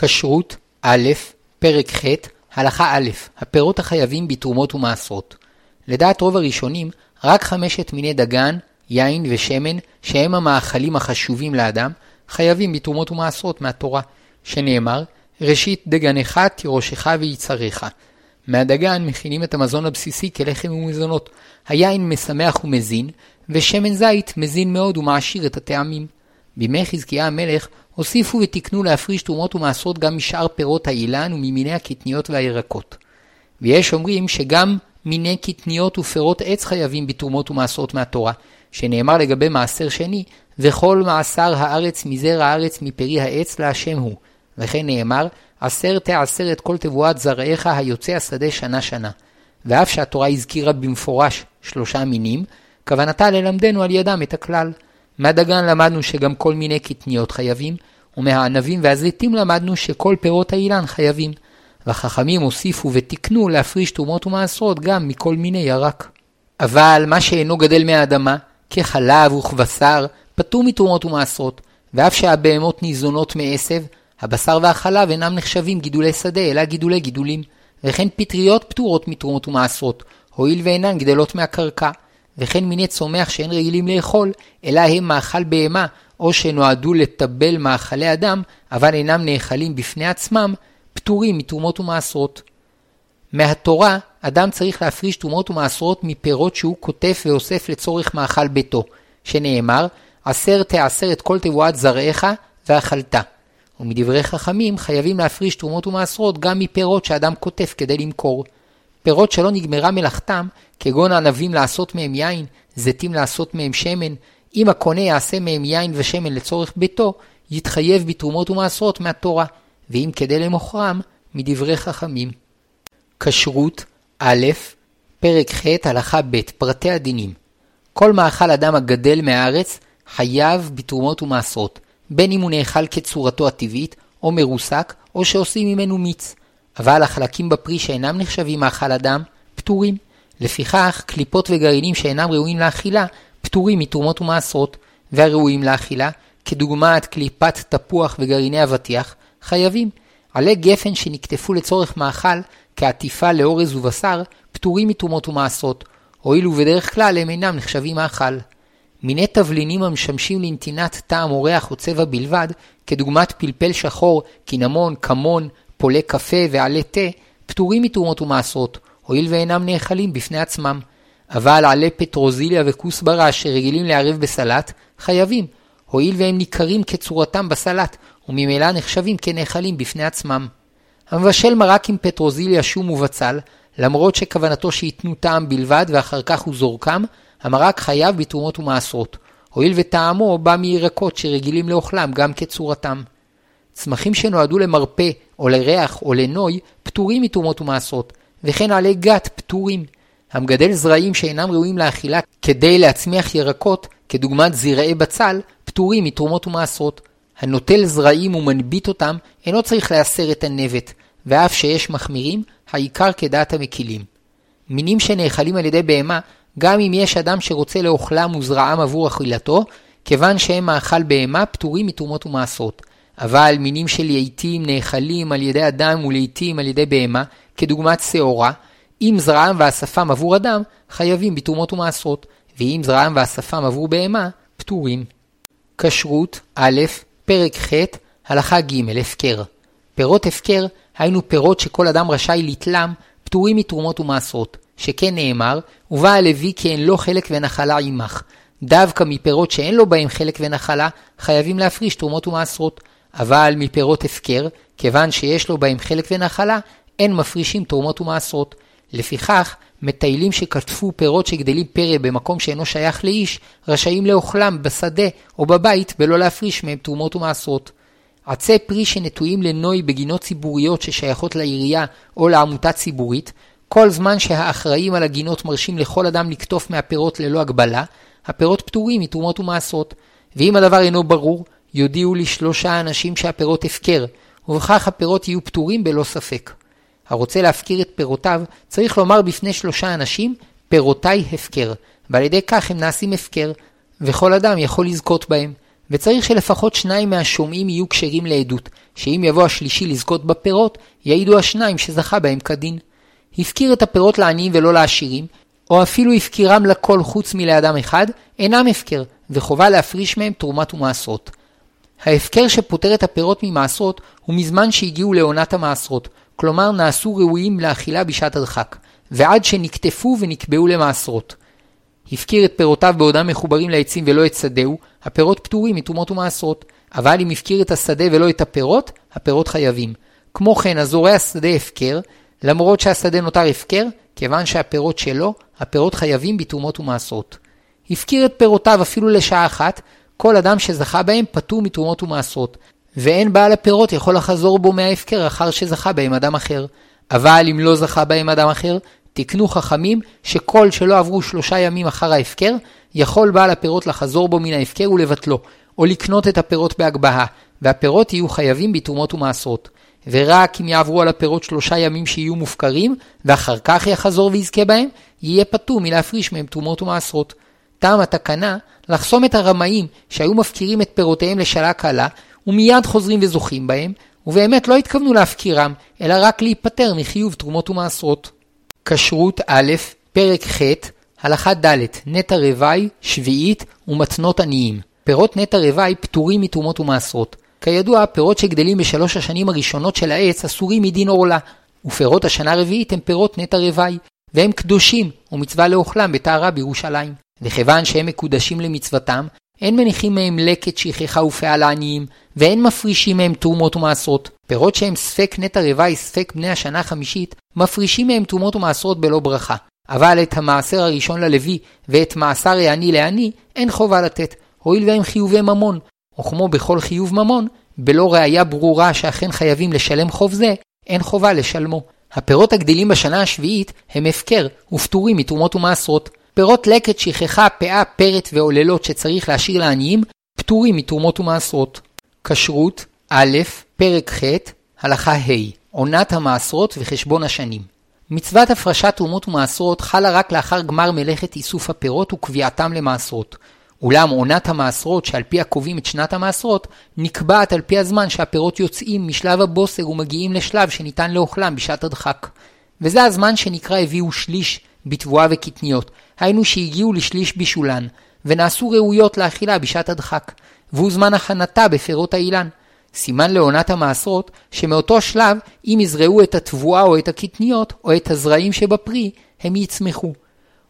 כשרות א', פרק ח', הלכה א', הפירות החייבים בתרומות ומעשרות. לדעת רוב הראשונים, רק חמשת מיני דגן, יין ושמן, שהם המאכלים החשובים לאדם, חייבים בתרומות ומעשרות מהתורה, שנאמר, ראשית דגנך תירושך ויצריך. מהדגן מכינים את המזון הבסיסי כלחם ומזונות, היין משמח ומזין, ושמן זית מזין מאוד ומעשיר את הטעמים. בימי חזקיה המלך הוסיפו ותיקנו להפריש תרומות ומעשרות גם משאר פירות האילן וממיני הקטניות והירקות. ויש אומרים שגם מיני קטניות ופירות עץ חייבים בתרומות ומעשרות מהתורה, שנאמר לגבי מעשר שני, וכל מעשר הארץ מזרע הארץ מפרי העץ להשם הוא. וכן נאמר, עשר תעשר את כל תבואת זרעיך היוצא השדה שנה שנה. ואף שהתורה הזכירה במפורש שלושה מינים, כוונתה ללמדנו על ידם את הכלל. מהדגן למדנו שגם כל מיני קטניות חייבים, ומהענבים והזיתים למדנו שכל פירות האילן חייבים. והחכמים הוסיפו ותיקנו להפריש תרומות ומעשרות גם מכל מיני ירק. אבל מה שאינו גדל מהאדמה, כחלב וכבשר, פטור מתרומות ומעשרות, ואף שהבהמות ניזונות מעשב, הבשר והחלב אינם נחשבים גידולי שדה, אלא גידולי גידולים, וכן פטריות פטורות מתרומות ומעשרות, הואיל ואינן גדלות מהקרקע, וכן מיני צומח שאין רגילים לאכול, אלא הם מאכל בהמה, או שנועדו לטבל מאכלי אדם, אבל אינם נאכלים בפני עצמם, פטורים מתרומות ומעשרות. מהתורה, אדם צריך להפריש תרומות ומעשרות מפירות שהוא קוטף ואוסף לצורך מאכל ביתו, שנאמר, עשר תעשר את כל תבואת זרעיך ואכלת. ומדברי חכמים חייבים להפריש תרומות ומעשרות גם מפירות שאדם קוטף כדי למכור. פירות שלא נגמרה מלאכתם, כגון ענבים לעשות מהם יין, זיתים לעשות מהם שמן, אם הקונה יעשה מהם יין ושמן לצורך ביתו, יתחייב בתרומות ומעשרות מהתורה, ואם כדי למוכרם, מדברי חכמים. כשרות א', פרק ח', הלכה ב', פרטי הדינים. כל מאכל אדם הגדל מהארץ, חייב בתרומות ומעשרות, בין אם הוא נאכל כצורתו הטבעית, או מרוסק, או שעושים ממנו מיץ. אבל החלקים בפרי שאינם נחשבים מאכל אדם, פטורים. לפיכך, קליפות וגרעינים שאינם ראויים לאכילה, פטורים מתרומות ומעשרות, והראויים לאכילה, כדוגמת קליפת תפוח וגרעיני אבטיח, חייבים. עלי גפן שנקטפו לצורך מאכל, כעטיפה לאורז ובשר, פטורים מתרומות ומעשרות, הואיל ובדרך כלל הם אינם נחשבים מאכל. מיני תבלינים המשמשים לנתינת טעם או ריח או צבע בלבד, כדוגמת פלפל שחור, קינמון, כמון, פולי קפה ועלי תה, פטורים מתרומות ומעשרות, הואיל ואינם נאכלים בפני עצמם. אבל עלי פטרוזיליה וכוסברה שרגילים לערב בסלט, חייבים, הואיל והם ניכרים כצורתם בסלט, וממילא נחשבים כנאכלים בפני עצמם. המבשל מרק עם פטרוזיליה, שום ובצל, למרות שכוונתו שייתנו טעם בלבד ואחר כך הוא זורקם, המרק חייב בתרומות ומעשרות, הואיל וטעמו בא מירקות שרגילים לאוכלם גם כצורתם. צמחים שנועדו למרפא, או לריח, או לנוי, פטורים מתרומות ומעשרות, וכן עלי גת פטורים. המגדל זרעים שאינם ראויים לאכילה כדי להצמיח ירקות, כדוגמת זרעי בצל, פטורים מתרומות ומעשרות. הנוטל זרעים ומנביט אותם, אינו צריך להסר את הנבט, ואף שיש מחמירים, העיקר כדעת המקילים. מינים שנאכלים על ידי בהמה, גם אם יש אדם שרוצה לאוכלם וזרעם עבור אכילתו, כיוון שהם מאכל בהמה, פטורים מתרומות ומעשרות. אבל מינים של יתים נאכלים על ידי אדם ולעיתים על ידי בהמה, כדוגמת שעורה, אם זרעם ואספם עבור אדם, חייבים בתרומות ומעשרות, ואם זרעם ואספם עבור בהמה, פטורים. כשרות א', פרק ח', הלכה ג', הפקר. פירות הפקר, היינו פירות שכל אדם רשאי לתלם, פטורים מתרומות ומעשרות, שכן נאמר, ובא הלוי כי אין לו חלק ונחלה עמך. דווקא מפירות שאין לו בהם חלק ונחלה, חייבים להפריש תרומות ומעשרות. אבל מפירות הפקר, כיוון שיש לו בהם חלק ונחלה, אין מפרישים תרומות ומעשרות. לפיכך, מטיילים שקטפו פירות שגדלים פרא במקום שאינו שייך לאיש, רשאים לאוכלם בשדה או בבית בלא להפריש מהם תרומות ומעשרות. עצי פרי שנטועים לנוי בגינות ציבוריות ששייכות לעירייה או לעמותה ציבורית, כל זמן שהאחראים על הגינות מרשים לכל אדם לקטוף מהפירות ללא הגבלה, הפירות פטורים מתרומות ומעשרות. ואם הדבר אינו ברור, יודיעו לשלושה אנשים שהפירות הפקר, ובכך הפירות יהיו פטורים בלא ספק. הרוצה להפקיר את פירותיו, צריך לומר בפני שלושה אנשים, פירותיי הפקר, ועל ידי כך הם נעשים הפקר, וכל אדם יכול לזכות בהם. וצריך שלפחות שניים מהשומעים יהיו כשרים לעדות, שאם יבוא השלישי לזכות בפירות, יעידו השניים שזכה בהם כדין. הפקיר את הפירות לעניים ולא לעשירים, או אפילו הפקירם לכל חוץ מלאדם אחד, אינם הפקר, וחובה להפריש מהם תרומת ומעשרות. ההפקר שפוטר את הפירות ממעשרות הוא מזמן שהגיעו לעונת המעשרות, כלומר נעשו ראויים לאכילה בשעת הדחק, ועד שנקטפו ונקבעו למעשרות. הפקיר את פירותיו בעודם מחוברים לעצים ולא את שדהו, הפירות פטורים מתרומות ומעשרות. אבל אם הפקיר את השדה ולא את הפירות, הפירות חייבים. כמו כן, הזורע השדה הפקר, למרות שהשדה נותר הפקר, כיוון שהפירות שלו, הפירות חייבים בתרומות ומעשרות. הפקיר את פירותיו אפילו לשעה אחת, כל אדם שזכה בהם פטור מתרומות ומעשרות, ואין בעל הפירות יכול לחזור בו מההפקר אחר שזכה בהם אדם אחר. אבל אם לא זכה בהם אדם אחר, תקנו חכמים שכל שלא עברו שלושה ימים אחר ההפקר, יכול בעל הפירות לחזור בו מן ההפקר ולבטלו, או לקנות את הפירות בהגבהה, והפירות יהיו חייבים בתרומות ומעשרות. ורק אם יעברו על הפירות שלושה ימים שיהיו מופקרים, ואחר כך יחזור ויזכה בהם, יהיה פטור מלהפריש מהם תרומות ומעשרות. טעם התקנה, לחסום את הרמאים שהיו מפקירים את פירותיהם לשנה קלה, ומיד חוזרים וזוכים בהם, ובאמת לא התכוונו להפקירם, אלא רק להיפטר מחיוב תרומות ומעשרות. כשרות א', פרק ח', הלכה ד', נטע רוואי, שביעית ומתנות עניים. פירות נטע רוואי פטורים מתרומות ומעשרות. כידוע, פירות שגדלים בשלוש השנים הראשונות של העץ אסורים מדין עורלה, ופירות השנה הרביעית הם פירות נטע רוואי, והם קדושים, ומצווה לאוכלם בטהרה בירושלים. וכיוון שהם מקודשים למצוותם, אין מניחים מהם לקט, שכחה ופאה לעניים, ואין מפרישים מהם תרומות ומעשרות. פירות שהם ספק נטע רוואי, ספק בני השנה החמישית, מפרישים מהם תרומות ומעשרות בלא ברכה. אבל את המעשר הראשון ללוי, ואת מעשר העני לעני, אין חובה לתת, הואיל והם חיובי ממון. וכמו בכל חיוב ממון, בלא ראיה ברורה שאכן חייבים לשלם חוב זה, אין חובה לשלמו. הפירות הגדלים בשנה השביעית הם הפקר ופטורים מתרומות ומעשרות. פירות לקט, שכחה, פאה, פרט ועוללות שצריך להשאיר לעניים, פטורים מתרומות ומעשרות. כשרות, א', פרק ח', הלכה ה', עונת המעשרות וחשבון השנים. מצוות הפרשת תרומות ומעשרות חלה רק לאחר גמר מלאכת איסוף הפירות וקביעתם למעשרות. אולם עונת המעשרות שעל פיה קובעים את שנת המעשרות, נקבעת על פי הזמן שהפירות יוצאים משלב הבוסר ומגיעים לשלב שניתן לאוכלם בשעת הדחק. וזה הזמן שנקרא הביאו שליש בתבואה וקטניות, היינו שהגיעו לשליש בישולן, ונעשו ראויות לאכילה בשעת הדחק, והוא זמן הכנתה בפירות האילן. סימן לעונת המעשרות, שמאותו שלב, אם יזרעו את התבואה או את הקטניות, או את הזרעים שבפרי, הם יצמחו.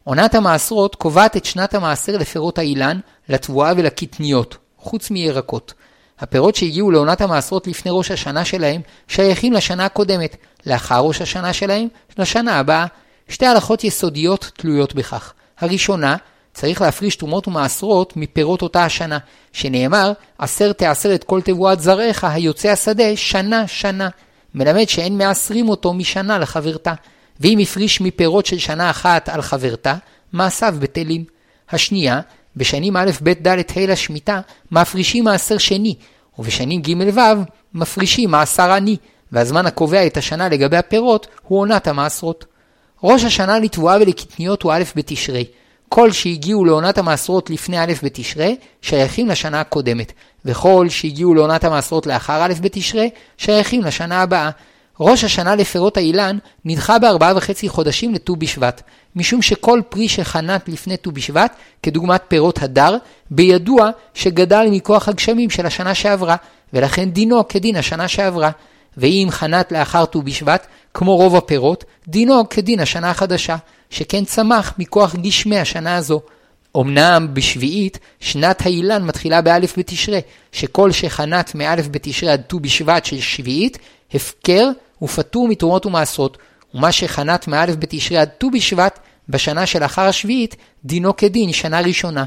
עונת המעשרות קובעת את שנת המעשר לפירות האילן, לתבואה ולקטניות, חוץ מירקות. הפירות שהגיעו לעונת המעשרות לפני ראש השנה שלהם, שייכים לשנה הקודמת, לאחר ראש השנה שלהם, לשנה הבאה. שתי הלכות יסודיות תלויות בכך. הראשונה, צריך להפריש תרומות ומעשרות מפירות אותה השנה, שנאמר, עשר תעשר את כל תבואת זרעך היוצא השדה שנה שנה, מלמד שאין מעשרים אותו משנה לחברתה, ואם הפריש מפירות של שנה אחת על חברתה, מעשיו בטלים. השנייה, בשנים א', ב', ד', ה' לשמיטה, מפרישים מעשר שני, ובשנים ג' ו', מפרישים מעשר עני, והזמן הקובע את השנה לגבי הפירות הוא עונת המעשרות. ראש השנה לתבואה ולקטניות הוא א' בתשרי. כל שהגיעו לעונת המעשרות לפני א' בתשרי, שייכים לשנה הקודמת, וכל שהגיעו לעונת המעשרות לאחר א' בתשרי, שייכים לשנה הבאה. ראש השנה לפירות האילן נדחה בארבעה וחצי חודשים לט"ו בשבט, משום שכל פרי שחנת לפני ט"ו בשבט, כדוגמת פירות הדר, בידוע שגדל מכוח הגשמים של השנה שעברה, ולכן דינו כדין השנה שעברה. ואם חנת לאחר ט"ו בשבט, כמו רוב הפירות, דינו כדין השנה החדשה, שכן צמח מכוח גשמי השנה הזו. אמנם בשביעית, שנת האילן מתחילה באלף בתשרי, שכל שחנת מאלף בתשרי עד ט"ו בשבט של שביעית, הפקר ופטור מתרומות ומעשרות, ומה שחנת מאלף בתשרי עד ט"ו בשבט, בשנה שלאחר השביעית, דינו כדין שנה ראשונה.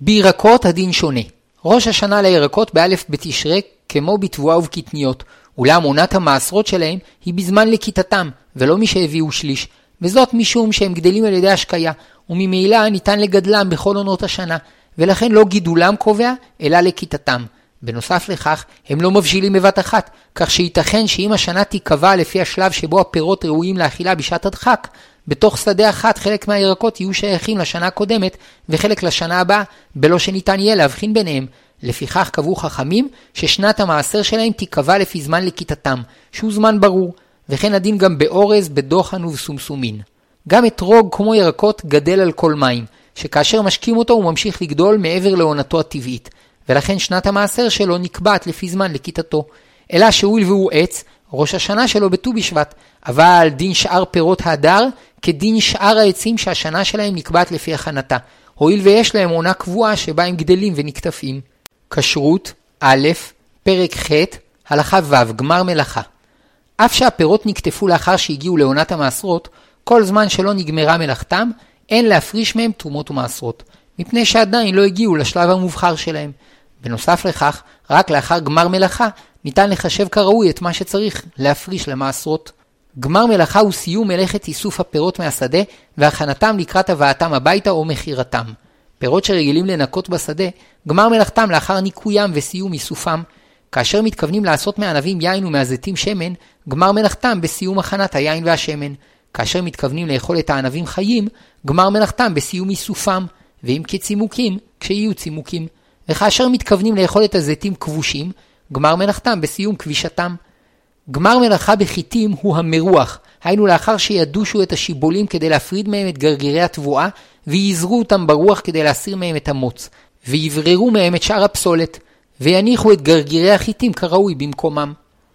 בירקות הדין שונה. ראש השנה לירקות באלף בתשרי, כמו בתבואה ובקטניות, אולם עונת המעשרות שלהם היא בזמן לכיתתם, ולא מי שהביאו שליש, וזאת משום שהם גדלים על ידי השקיה, וממילא ניתן לגדלם בכל עונות השנה, ולכן לא גידולם קובע, אלא לכיתתם. בנוסף לכך, הם לא מבשילים בבת אחת, כך שייתכן שאם השנה תיקבע לפי השלב שבו הפירות ראויים לאכילה בשעת הדחק, בתוך שדה אחת חלק מהירקות יהיו שייכים לשנה הקודמת וחלק לשנה הבאה, בלא שניתן יהיה להבחין ביניהם. לפיכך קבעו חכמים ששנת המעשר שלהם תיקבע לפי זמן לכיתתם, שהוא זמן ברור, וכן הדין גם באורז, בדוחן ובסומסומין. גם אתרוג כמו ירקות גדל על כל מים, שכאשר משקים אותו הוא ממשיך לגדול מעבר לעונתו הטבעית, ולכן שנת המעשר שלו נקבעת לפי זמן לכיתתו. אלא שהואיל והוא עץ, ראש השנה שלו בט"ו בשבט, אבל דין שאר פירות ההדר כדין שאר העצים שהשנה שלהם נקבעת לפי הכנתה, הואיל ויש להם עונה קבועה שבה הם גדלים ונקטפים. כשרות א', פרק ח', הלכה ו', גמר מלאכה. אף שהפירות נקטפו לאחר שהגיעו לעונת המעשרות, כל זמן שלא נגמרה מלאכתם, אין להפריש מהם תרומות ומעשרות, מפני שעדיין לא הגיעו לשלב המובחר שלהם. בנוסף לכך, רק לאחר גמר מלאכה, ניתן לחשב כראוי את מה שצריך להפריש למעשרות. גמר מלאכה הוא סיום מלאכת איסוף הפירות מהשדה והכנתם לקראת הבאתם הביתה או מכירתם. פירות שרגילים לנקות בשדה, גמר מלאכתם לאחר ניקוים וסיום איסופם. כאשר מתכוונים לעשות מענבים יין ומהזיתים שמן, גמר מלאכתם בסיום הכנת היין והשמן. כאשר מתכוונים לאכול את הענבים חיים, גמר מלאכתם בסיום איסופם, ואם כצימוקים, כשיהיו צימוקים. וכאשר מתכוונים לאכול את הזיתים כבושים, גמר מלאכתם בסיום כבישתם. גמר מלאכה בחיטים הוא המרוח, היינו לאחר שידושו את השיבולים כדי להפריד מהם את גרגירי התבואה, ויזרו אותם ברוח כדי להסיר מהם את המוץ, ויבררו מהם את שאר הפסולת, ויניחו את גרגירי החיטים כראוי במקומם.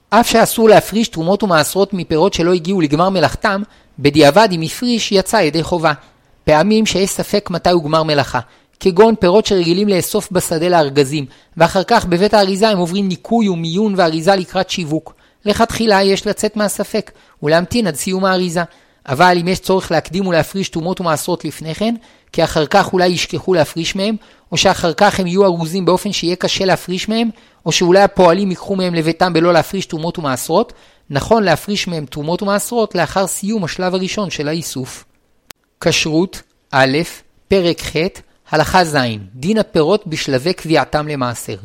אף שאסור להפריש תרומות ומעשרות מפירות שלא הגיעו לגמר מלאכתם, בדיעבד אם הפריש יצא ידי חובה. פעמים שיש ספק מתי הוא גמר מלאכה, כגון פירות שרגילים לאסוף בשדה לארגזים, ואחר כך בבית האריזה הם עוברים ניקוי ומיון ואריזה לקראת שיווק. לכתחילה יש לצאת מהספק, ולהמתין עד סיום האריזה. אבל אם יש צורך להקדים ולהפריש תרומות ומעשרות לפני כן, כי אחר כך אולי ישכחו להפריש מהם, או שאחר כך הם יהיו ארוזים באופן שיהיה קשה להפריש מהם, או שאולי הפועלים ייקחו מהם לביתם בלא להפריש תרומות ומעשרות, נכון להפריש מהם תרומות ומעשרות לאחר סיום השלב הראשון של האיסוף. כשרות א', פרק ח', הלכה ז', דין הפירות בשלבי קביעתם למעשר.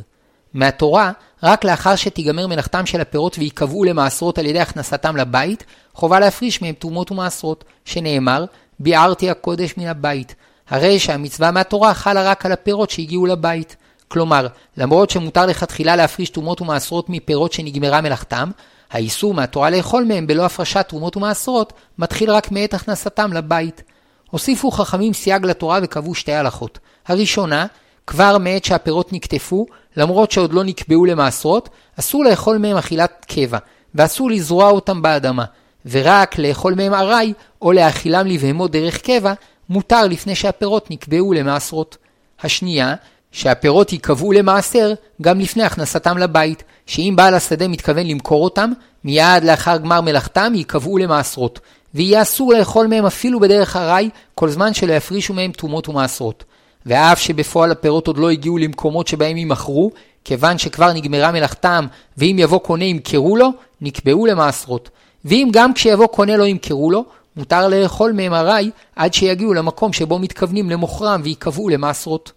מהתורה, רק לאחר שתיגמר מלאכתם של הפירות ויקבעו למעשרות על ידי הכנסתם לבית, חובה להפריש מהם תרומות ומעשרות, שנאמר, ביערתי הקודש מן הבית. הרי שהמצווה מהתורה חלה רק על הפירות שהגיעו לבית. כלומר, למרות שמותר לכתחילה להפריש תרומות ומעשרות מפירות שנגמרה מלאכתם, האיסור מהתורה לאכול מהם בלא הפרשת תרומות ומעשרות, מתחיל רק מעת הכנסתם לבית. הוסיפו חכמים סייג לתורה וקבעו שתי הלכות. הראשונה, כבר מעת שהפירות נקטפו, למרות שעוד לא נקבעו למעשרות, אסור לאכול מהם אכילת קבע, ואסור לזרוע אותם באדמה, ורק לאכול מהם ארעי, או להאכילם לבהמות דרך קבע, מותר לפני שהפירות נקבעו למעשרות. השנייה, שהפירות ייקבעו למעשר גם לפני הכנסתם לבית, שאם בעל השדה מתכוון למכור אותם, מיד לאחר גמר מלאכתם ייקבעו למעשרות, ויהיה אסור לאכול מהם אפילו בדרך ארעי, כל זמן שלא יפרישו מהם תרומות ומעשרות. ואף שבפועל הפירות עוד לא הגיעו למקומות שבהם יימכרו, כיוון שכבר נגמרה מלאכתם, ואם יבוא קונה ימכרו לו, נקבעו למעשרות. ואם גם כשיבוא קונה לא ימכרו לו, מותר לאכול מהם ארעי עד שיגיעו למקום שבו מתכוונים למוכרם ויקבעו למעשרות.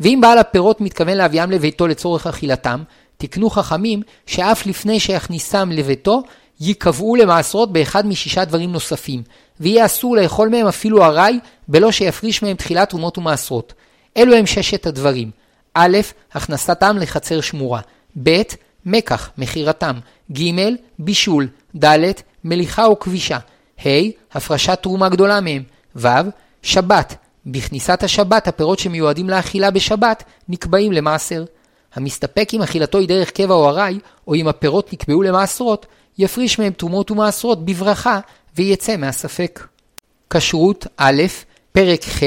ואם בעל הפירות מתכוון להביאם לביתו לצורך אכילתם, תקנו חכמים שאף לפני שיכניסם לביתו, ייקבעו למעשרות באחד משישה דברים נוספים, ויהיה אסור לאכול מהם אפילו ארעי, בלא שיפריש מהם תחילת תרומות ומעשרות. אלו הם ששת הדברים. א', הכנסתם לחצר שמורה. ב', מקח, מכירתם. ג', בישול. ד', מליחה או כבישה. ה', הפרשת תרומה גדולה מהם. ו', שבת. בכניסת השבת הפירות שמיועדים לאכילה בשבת נקבעים למעשר. המסתפק אם אכילתו היא דרך קבע או ארעי, או אם הפירות נקבעו למעשרות, יפריש מהם תרומות ומעשרות בברכה, ויצא מהספק. כשרות א', פרק ח',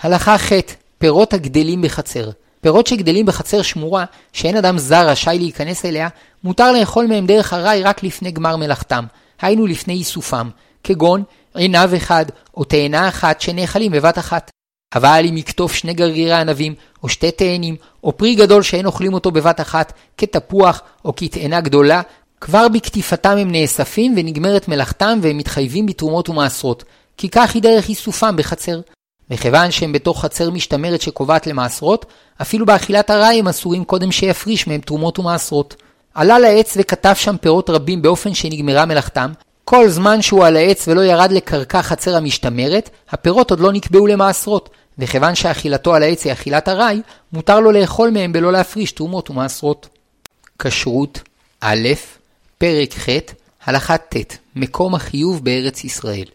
הלכה ח', פירות הגדלים בחצר. פירות שגדלים בחצר שמורה, שאין אדם זר רשאי להיכנס אליה, מותר לאכול מהם דרך ארעי רק לפני גמר מלאכתם, היינו לפני איסופם, כגון עיניו אחד או תאנה אחת שנאכלים בבת אחת. אבל אם יקטוף שני גרגירי ענבים, או שתי תאנים, או פרי גדול שאין אוכלים אותו בבת אחת, כתפוח או כתאנה גדולה, כבר בקטיפתם הם נאספים ונגמרת מלאכתם והם מתחייבים בתרומות ומעשרות, כי כך היא דרך איסופם בחצר. מכיוון שהם בתוך חצר משתמרת שקובעת למעשרות, אפילו באכילת הרעי הם אסורים קודם שיפריש מהם תרומות ומעשרות. עלה לעץ וכתב שם פירות רבים באופן שנגמרה מלאכתם, כל זמן שהוא על העץ ולא ירד לקרקע חצר המשתמרת, הפירות עוד לא נקבעו למעשרות, וכיוון שאכילתו על העץ היא אכילת ארעי, מותר לו לאכול מהם בלא להפריש תרומות ומעשרות. כשרות א', פרק ח', הלכה ט', מקום החיוב בארץ ישראל.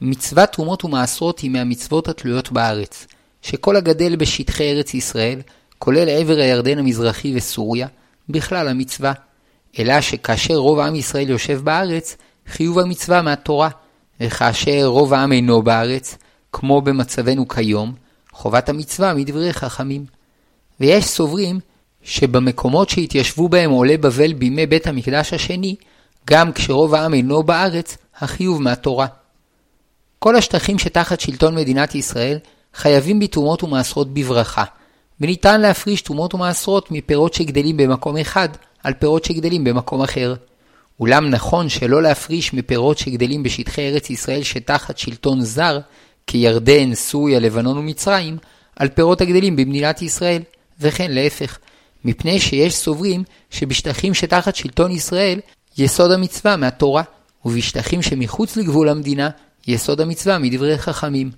מצוות תרומות ומעשרות היא מהמצוות התלויות בארץ, שכל הגדל בשטחי ארץ ישראל, כולל עבר הירדן המזרחי וסוריה, בכלל המצווה. אלא שכאשר רוב עם ישראל יושב בארץ, חיוב המצווה מהתורה, וכאשר רוב העם אינו בארץ, כמו במצבנו כיום, חובת המצווה מדברי חכמים. ויש סוברים שבמקומות שהתיישבו בהם עולי בבל בימי בית המקדש השני, גם כשרוב העם אינו בארץ, החיוב מהתורה. כל השטחים שתחת שלטון מדינת ישראל חייבים בתרומות ומעשרות בברכה, וניתן להפריש תרומות ומעשרות מפירות שגדלים במקום אחד על פירות שגדלים במקום אחר. אולם נכון שלא להפריש מפירות שגדלים בשטחי ארץ ישראל שתחת שלטון זר, כירדן, סוריה, לבנון ומצרים, על פירות הגדלים במדינת ישראל, וכן להפך, מפני שיש סוברים שבשטחים שתחת שלטון ישראל, יסוד המצווה מהתורה, ובשטחים שמחוץ לגבול המדינה, יסוד המצווה מדברי חכמים.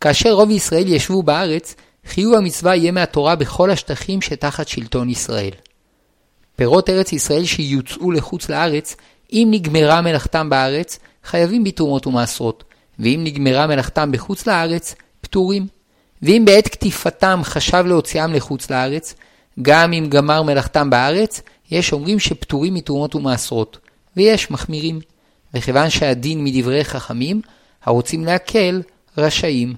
כאשר רוב ישראל ישבו בארץ, חיוב המצווה יהיה מהתורה בכל השטחים שתחת שלטון ישראל. פירות ארץ ישראל שיוצאו לחוץ לארץ, אם נגמרה מלאכתם בארץ, חייבים בתרומות ומעשרות, ואם נגמרה מלאכתם בחוץ לארץ, פטורים. ואם בעת קטיפתם חשב להוציאם לחוץ לארץ, גם אם גמר מלאכתם בארץ, יש אומרים שפטורים מתרומות ומעשרות, ויש מחמירים. וכיוון שהדין מדברי חכמים, הרוצים להקל, רשאים.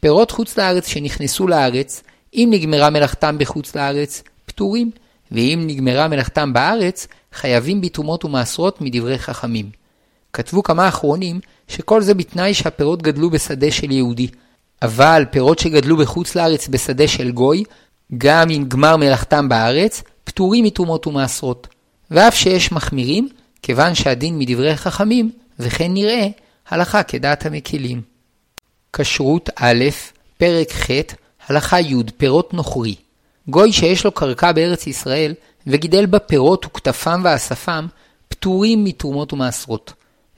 פירות חוץ לארץ שנכנסו לארץ, אם נגמרה מלאכתם בחוץ לארץ, פטורים, ואם נגמרה מלאכתם בארץ, חייבים בתרומות ומעשרות מדברי חכמים. כתבו כמה אחרונים שכל זה בתנאי שהפירות גדלו בשדה של יהודי. אבל פירות שגדלו בחוץ לארץ בשדה של גוי, גם אם גמר מלאכתם בארץ, פטורים מתרומות ומעשרות. ואף שיש מחמירים, כיוון שהדין מדברי חכמים, וכן נראה, הלכה כדעת המקילים. כשרות א', פרק ח', הלכה י', פירות נוכרי. גוי שיש לו קרקע בארץ ישראל, וגידל בה פירות וכתפם ואספם, פטורים מתרומות ומעשרות.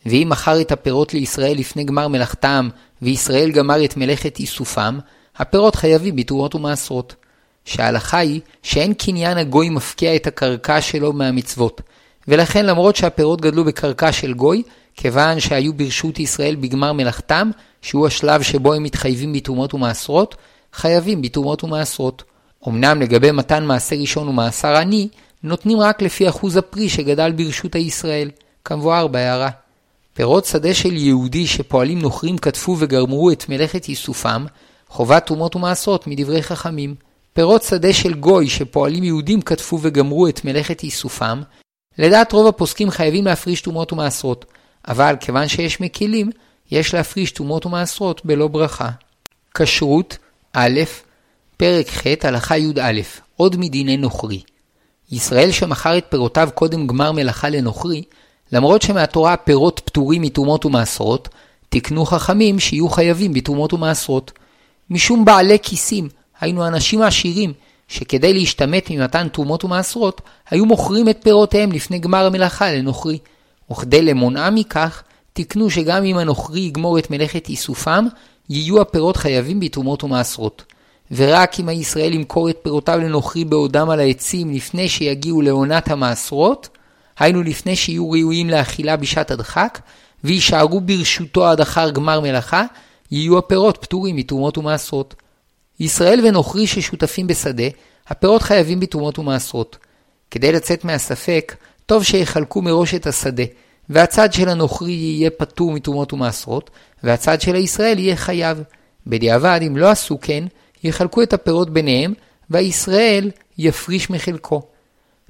ואם מכר את הפירות לישראל לפני גמר מלאכתם, וישראל גמר את מלאכת איסופם, הפירות חייבים בתרומות ומעשרות. שההלכה היא שאין קניין הגוי מפקיע את הקרקע שלו מהמצוות, ולכן למרות שהפירות גדלו בקרקע של גוי, כיוון שהיו ברשות ישראל בגמר מלאכתם, שהוא השלב שבו הם מתחייבים בתרומות ומעשרות, חייבים בתרומות ומעשרות. אמנם לגבי מתן מעשר ראשון ומעשר עני, נותנים רק לפי אחוז הפרי שגדל ברשות הישראל, כמבואר בהערה. פירות שדה של יהודי שפועלים נוכרים כתפו וגרמו את מלאכת איסופם, חובת תרומות ומעשרות מדברי חכמים. פירות שדה של גוי שפועלים יהודים כתפו וגמרו את מלאכת איסופם, לדעת רוב הפוסקים חייבים להפריש תרומות ומעשרות, אבל כיוון שיש מקילים, יש להפריש תרומות ומעשרות בלא ברכה. כשרות א', פרק ח', הלכה י"א, עוד מדיני נוכרי. ישראל שמכר את פירותיו קודם גמר מלאכה לנוכרי, למרות שמהתורה הפירות פטורים מתרומות ומעשרות, תקנו חכמים שיהיו חייבים בתרומות ומעשרות. משום בעלי כיסים, היינו אנשים עשירים, שכדי להשתמט ממתן תרומות ומעשרות, היו מוכרים את פירותיהם לפני גמר המלאכה לנוכרי. וכדי למונעה מכך, תקנו שגם אם הנוכרי יגמור את מלאכת איסופם, יהיו הפירות חייבים בתרומות ומעשרות. ורק אם הישראל ימכור את פירותיו לנוכרי בעודם על העצים לפני שיגיעו לעונת המעשרות, היינו לפני שיהיו ראויים לאכילה בשעת הדחק, ויישארו ברשותו עד אחר גמר מלאכה, יהיו הפירות פטורים מתרומות ומעשרות. ישראל ונוכרי ששותפים בשדה, הפירות חייבים בתרומות ומעשרות. כדי לצאת מהספק, טוב שיחלקו מראש את השדה, והצד של הנוכרי יהיה פטור מתרומות ומעשרות, והצד של הישראל יהיה חייב. בדיעבד, אם לא עשו כן, יחלקו את הפירות ביניהם, והישראל יפריש מחלקו.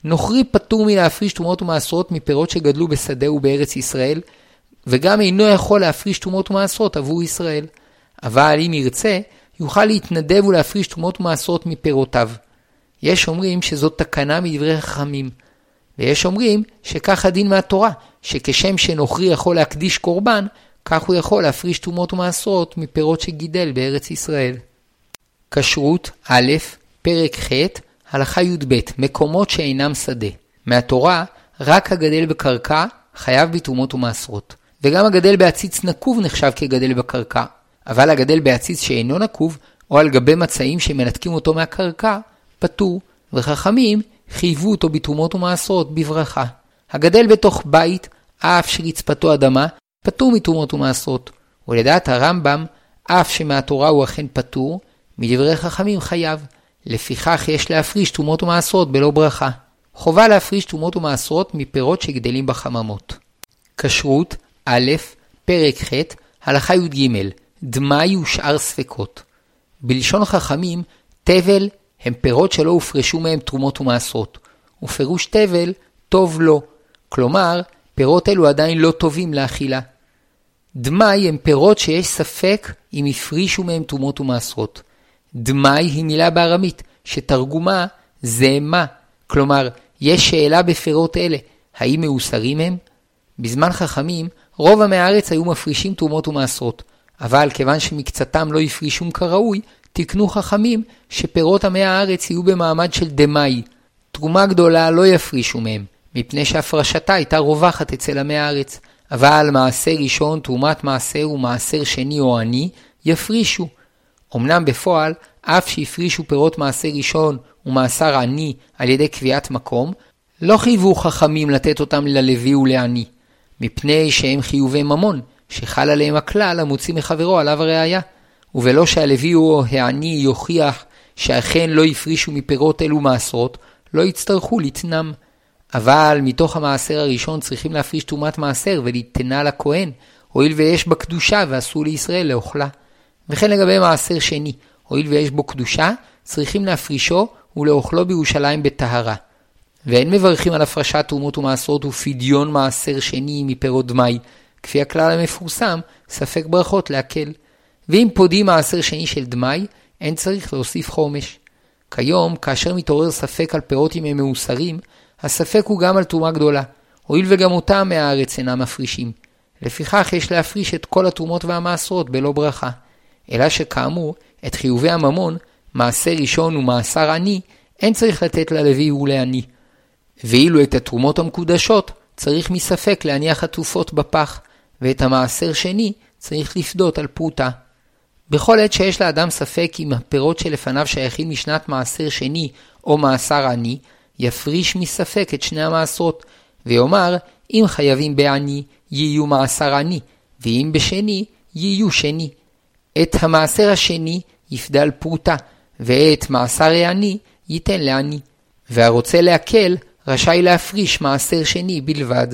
נוכרי פטור מלהפריש תרומות ומעשרות מפירות שגדלו בשדה ובארץ ישראל, וגם אינו יכול להפריש תרומות ומעשרות עבור ישראל. אבל אם ירצה, יוכל להתנדב ולהפריש תרומות ומעשרות מפירותיו. יש אומרים שזאת תקנה מדברי חכמים, ויש אומרים שכך הדין מהתורה, שכשם שנוכרי יכול להקדיש קורבן, כך הוא יכול להפריש תרומות ומעשרות מפירות שגידל בארץ ישראל. כשרות א', פרק ח', הלכה י"ב, מקומות שאינם שדה. מהתורה, רק הגדל בקרקע חייב בתרומות ומעשרות, וגם הגדל בעציץ נקוב נחשב כגדל בקרקע, אבל הגדל בעציץ שאינו נקוב, או על גבי מצעים שמנתקים אותו מהקרקע, פטור, וחכמים חייבו אותו בתרומות ומעשרות בברכה. הגדל בתוך בית, אף שרצפתו אדמה, פטור מתרומות ומעשרות. ולדעת הרמב"ם, אף שמהתורה הוא אכן פטור, מדברי חכמים חייב. לפיכך יש להפריש תרומות ומעשרות בלא ברכה. חובה להפריש תרומות ומעשרות מפירות שגדלים בחממות. כשרות, א', פרק ח', הלכה י"ג, דמאי ושאר ספקות. בלשון חכמים, תבל הם פירות שלא הופרשו מהם תרומות ומעשרות, ופירוש תבל, טוב לו. כלומר, פירות אלו עדיין לא טובים לאכילה. דמאי הם פירות שיש ספק אם הפרישו מהם תרומות ומעשרות. דמאי היא מילה בארמית, שתרגומה זה מה, כלומר, יש שאלה בפירות אלה, האם מאוסרים הם? בזמן חכמים, רוב עמי הארץ היו מפרישים תרומות ומעשרות, אבל כיוון שמקצתם לא הפרישום כראוי, תקנו חכמים שפירות עמי הארץ יהיו במעמד של דמאי. תרומה גדולה לא יפרישו מהם, מפני שהפרשתה הייתה רווחת אצל עמי הארץ. אבל מעשר ראשון, תרומת מעשר ומעשר שני או עני, יפרישו. אמנם בפועל, אף שהפרישו פירות מעשר ראשון ומעשר עני על ידי קביעת מקום, לא חייבו חכמים לתת אותם ללוי ולעני, מפני שהם חיובי ממון, שחל עליהם הכלל המוציא מחברו עליו הראייה. ובלא שהלוי או העני יוכיח שאכן לא הפרישו מפירות אלו מעשרות, לא יצטרכו לתנם. אבל מתוך המעשר הראשון צריכים להפריש תרומת מעשר וליתנה לכהן, הואיל ויש בה קדושה ואסור לישראל לאוכלה. וכן לגבי מעשר שני, הואיל ויש בו קדושה, צריכים להפרישו ולאוכלו בירושלים בטהרה. ואין מברכים על הפרשת תרומות ומעשרות ופדיון מעשר שני מפירות דמאי, כפי הכלל המפורסם, ספק ברכות להקל. ואם פודים מעשר שני של דמאי, אין צריך להוסיף חומש. כיום, כאשר מתעורר ספק על פירות אם הם מאוסרים, הספק הוא גם על תרומה גדולה, הואיל וגם אותם מהארץ אינם מפרישים. לפיכך יש להפריש את כל התרומות והמעשרות בלא ברכה. אלא שכאמור, את חיובי הממון, מעשר ראשון ומעשר עני, אין צריך לתת ללוי ולעני. ואילו את התרומות המקודשות, צריך מספק להניח עטופות בפח, ואת המעשר שני צריך לפדות על פרוטה. בכל עת שיש לאדם ספק אם הפירות שלפניו שייכים משנת מעשר שני או מעשר עני, יפריש מספק את שני המעשרות, ויאמר, אם חייבים בעני, יהיו מעשר עני, ואם בשני, יהיו שני. את המעשר השני יפדה על פרוטה, ואת מעשר העני ייתן לעני. והרוצה להקל, רשאי להפריש מעשר שני בלבד.